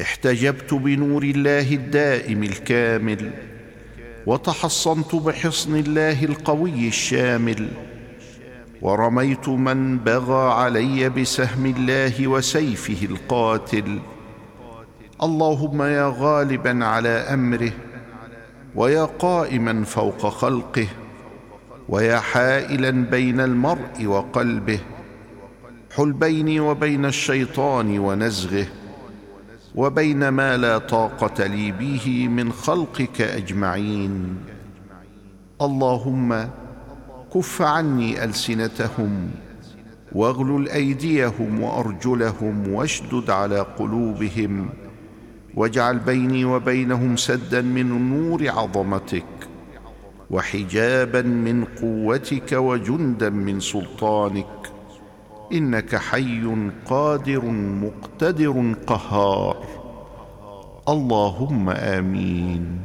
احتجبت بنور الله الدائم الكامل وتحصنت بحصن الله القوي الشامل ورميت من بغى علي بسهم الله وسيفه القاتل. اللهم يا غالبا على أمره ويا قائما فوق خلقه ويا حائلا بين المرء وقلبه حل بيني وبين الشيطان ونزغه. وبين ما لا طاقة لي به من خلقك أجمعين. اللهم كف عني ألسنتهم واغلل أيديهم وأرجلهم واشدد على قلوبهم واجعل بيني وبينهم سدا من نور عظمتك وحجابا من قوتك وجندا من سلطانك إنك حي قادر مقتدر قهار. اللهم آمين.